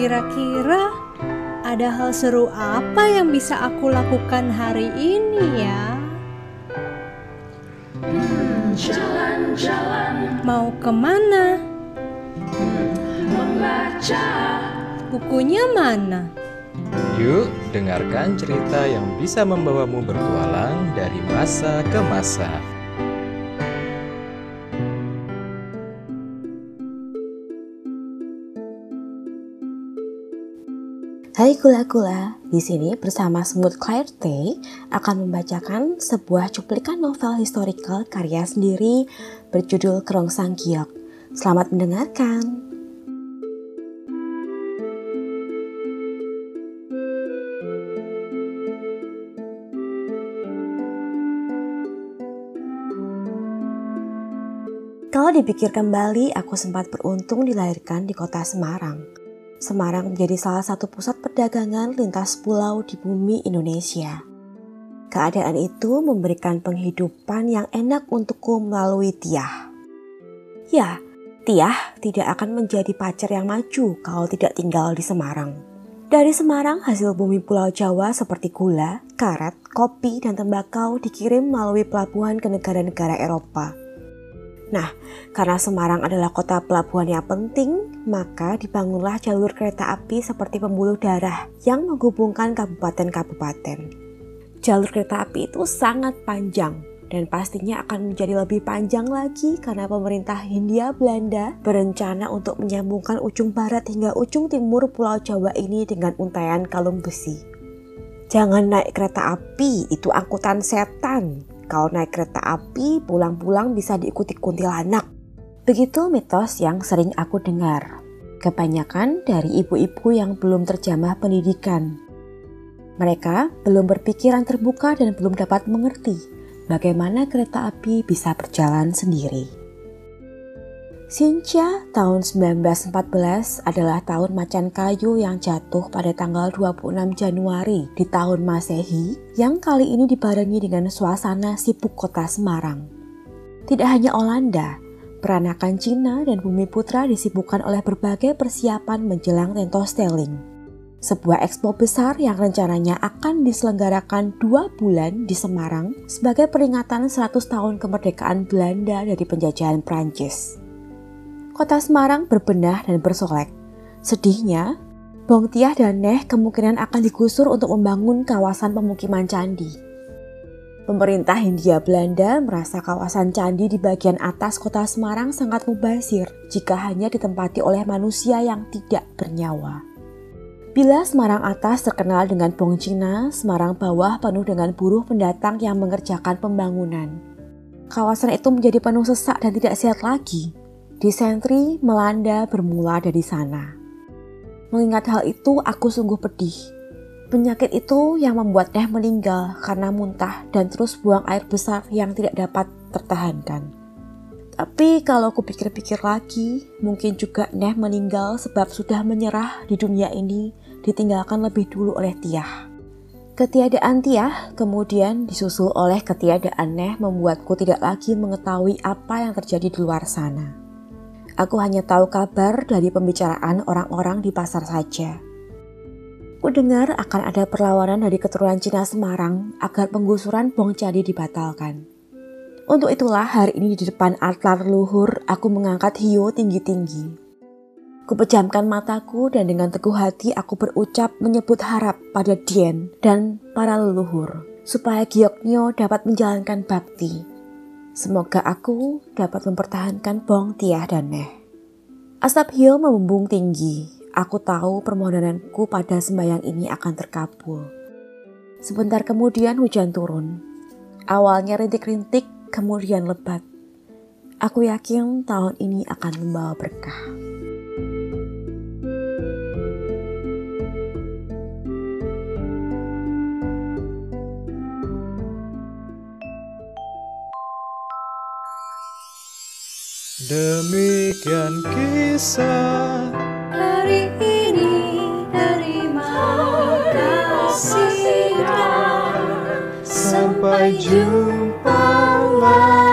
Kira-kira ada hal seru apa yang bisa aku lakukan hari ini ya? Hmm, jalan-jalan. Mau ke mana? Hmm, membaca. Bukunya mana? Yuk, dengarkan cerita yang bisa membawamu bertualang dari masa ke masa. Hai kula-kula, di sini bersama Smooth Claire T akan membacakan sebuah cuplikan novel historical karya sendiri berjudul Kerongsang Giok. Selamat mendengarkan. Kalau dipikir kembali, aku sempat beruntung dilahirkan di kota Semarang. Semarang menjadi salah satu pusat perdagangan lintas pulau di bumi Indonesia. Keadaan itu memberikan penghidupan yang enak untukku melalui Tiah. Ya, Tiah tidak akan menjadi pacar yang maju kalau tidak tinggal di Semarang. Dari Semarang, hasil bumi Pulau Jawa seperti gula, karet, kopi, dan tembakau dikirim melalui pelabuhan ke negara-negara Eropa. Nah, karena Semarang adalah kota pelabuhan yang penting, maka dibangunlah jalur kereta api seperti pembuluh darah yang menghubungkan kabupaten-kabupaten. Jalur kereta api itu sangat panjang dan pastinya akan menjadi lebih panjang lagi karena pemerintah Hindia Belanda berencana untuk menyambungkan ujung barat hingga ujung timur Pulau Jawa ini dengan untayan kalung besi. Jangan naik kereta api, itu angkutan setan, kalau naik kereta api, pulang-pulang bisa diikuti kuntilanak. Begitu mitos yang sering aku dengar. Kebanyakan dari ibu-ibu yang belum terjamah pendidikan. Mereka belum berpikiran terbuka dan belum dapat mengerti bagaimana kereta api bisa berjalan sendiri. Sincha tahun 1914 adalah tahun macan kayu yang jatuh pada tanggal 26 Januari di tahun Masehi yang kali ini dibarengi dengan suasana sibuk kota Semarang. Tidak hanya Olanda, peranakan Cina dan Bumi Putra disibukkan oleh berbagai persiapan menjelang Tentostelling. Sebuah ekspo besar yang rencananya akan diselenggarakan dua bulan di Semarang sebagai peringatan 100 tahun kemerdekaan Belanda dari penjajahan Prancis kota Semarang berbenah dan bersolek. Sedihnya, Bong Tiah dan Neh kemungkinan akan digusur untuk membangun kawasan pemukiman candi. Pemerintah Hindia Belanda merasa kawasan candi di bagian atas kota Semarang sangat mubazir jika hanya ditempati oleh manusia yang tidak bernyawa. Bila Semarang atas terkenal dengan Bong Cina, Semarang bawah penuh dengan buruh pendatang yang mengerjakan pembangunan. Kawasan itu menjadi penuh sesak dan tidak sehat lagi. Disentri melanda bermula dari sana. Mengingat hal itu, aku sungguh pedih. Penyakit itu yang membuat Neh meninggal karena muntah dan terus buang air besar yang tidak dapat tertahankan. Tapi kalau aku pikir-pikir lagi, mungkin juga Neh meninggal sebab sudah menyerah di dunia ini ditinggalkan lebih dulu oleh Tiah. Ketiadaan Tiah kemudian disusul oleh ketiadaan Neh membuatku tidak lagi mengetahui apa yang terjadi di luar sana. Aku hanya tahu kabar dari pembicaraan orang-orang di pasar saja. Ku dengar akan ada perlawanan dari keturunan Cina Semarang agar penggusuran Bong Candi dibatalkan. Untuk itulah hari ini di depan altar luhur aku mengangkat hiu tinggi-tinggi. Kupejamkan mataku dan dengan teguh hati aku berucap menyebut harap pada Dien dan para leluhur supaya Gioknyo dapat menjalankan bakti Semoga aku dapat mempertahankan Bong Tiah dan Neh. Asap hiu membumbung tinggi. Aku tahu permohonanku pada sembahyang ini akan terkabul. Sebentar kemudian hujan turun. Awalnya rintik-rintik, kemudian lebat. Aku yakin tahun ini akan membawa berkah. Demikian kisah hari ini terima kasih sampai jumpa lagi.